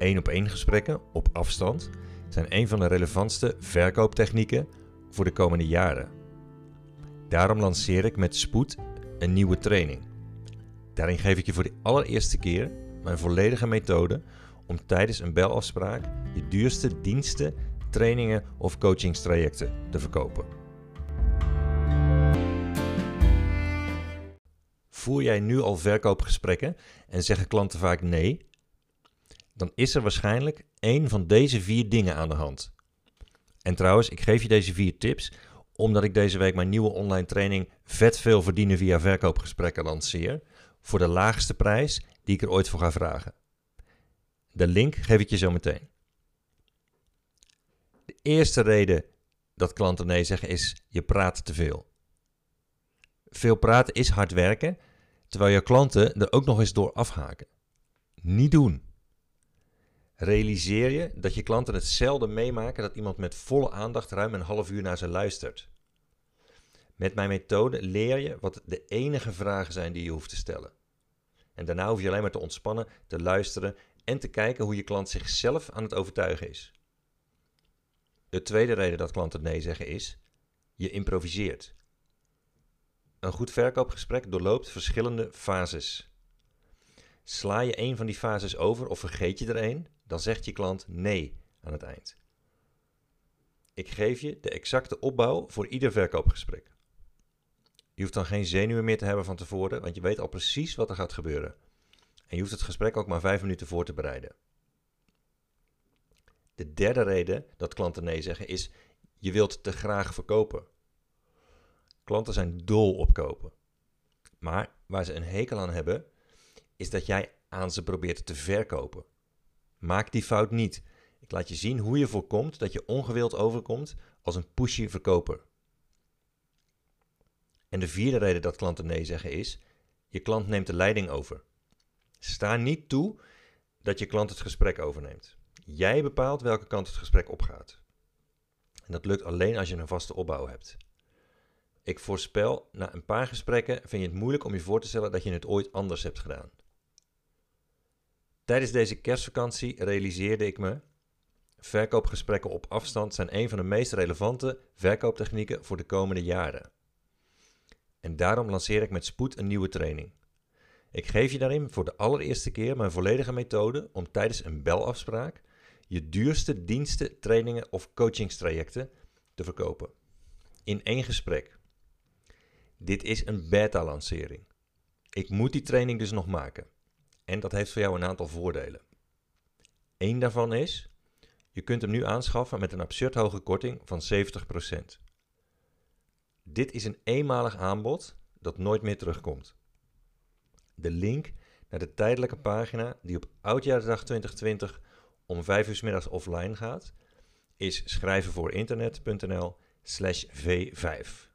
één op één gesprekken op afstand zijn een van de relevantste verkooptechnieken voor de komende jaren. Daarom lanceer ik met spoed een nieuwe training. Daarin geef ik je voor de allereerste keer mijn volledige methode om tijdens een belafspraak je duurste diensten, trainingen of coachingstrajecten te verkopen. Voer jij nu al verkoopgesprekken en zeggen klanten vaak nee? Dan is er waarschijnlijk één van deze vier dingen aan de hand. En trouwens, ik geef je deze vier tips omdat ik deze week mijn nieuwe online training Vet veel verdienen via verkoopgesprekken lanceer voor de laagste prijs die ik er ooit voor ga vragen. De link geef ik je zo meteen. De eerste reden dat klanten nee zeggen is je praat te veel. Veel praten is hard werken, terwijl je klanten er ook nog eens door afhaken. Niet doen. Realiseer je dat je klanten het zelden meemaken dat iemand met volle aandacht ruim een half uur naar ze luistert. Met mijn methode leer je wat de enige vragen zijn die je hoeft te stellen. En daarna hoef je alleen maar te ontspannen, te luisteren en te kijken hoe je klant zichzelf aan het overtuigen is. De tweede reden dat klanten nee zeggen is: je improviseert. Een goed verkoopgesprek doorloopt verschillende fases. Sla je een van die fases over of vergeet je er een, dan zegt je klant nee aan het eind. Ik geef je de exacte opbouw voor ieder verkoopgesprek. Je hoeft dan geen zenuwen meer te hebben van tevoren, want je weet al precies wat er gaat gebeuren. En je hoeft het gesprek ook maar vijf minuten voor te bereiden. De derde reden dat klanten nee zeggen is: je wilt te graag verkopen. Klanten zijn dol op kopen. Maar waar ze een hekel aan hebben, is dat jij aan ze probeert te verkopen. Maak die fout niet. Ik laat je zien hoe je voorkomt dat je ongewild overkomt als een pushy verkoper. En de vierde reden dat klanten nee zeggen is: je klant neemt de leiding over. Sta niet toe dat je klant het gesprek overneemt. Jij bepaalt welke kant het gesprek opgaat. En dat lukt alleen als je een vaste opbouw hebt. Ik voorspel, na een paar gesprekken vind je het moeilijk om je voor te stellen dat je het ooit anders hebt gedaan. Tijdens deze kerstvakantie realiseerde ik me: verkoopgesprekken op afstand zijn een van de meest relevante verkooptechnieken voor de komende jaren. En daarom lanceer ik met spoed een nieuwe training. Ik geef je daarin voor de allereerste keer mijn volledige methode om tijdens een belafspraak je duurste diensten, trainingen of coachingstrajecten te verkopen. In één gesprek. Dit is een beta-lancering. Ik moet die training dus nog maken. En dat heeft voor jou een aantal voordelen. Eén daarvan is, je kunt hem nu aanschaffen met een absurd hoge korting van 70%. Dit is een eenmalig aanbod dat nooit meer terugkomt. De link naar de tijdelijke pagina die op Oudjaarsdag 2020 om 5 uur middags offline gaat, is schrijvenvoorinternet.nl slash v5.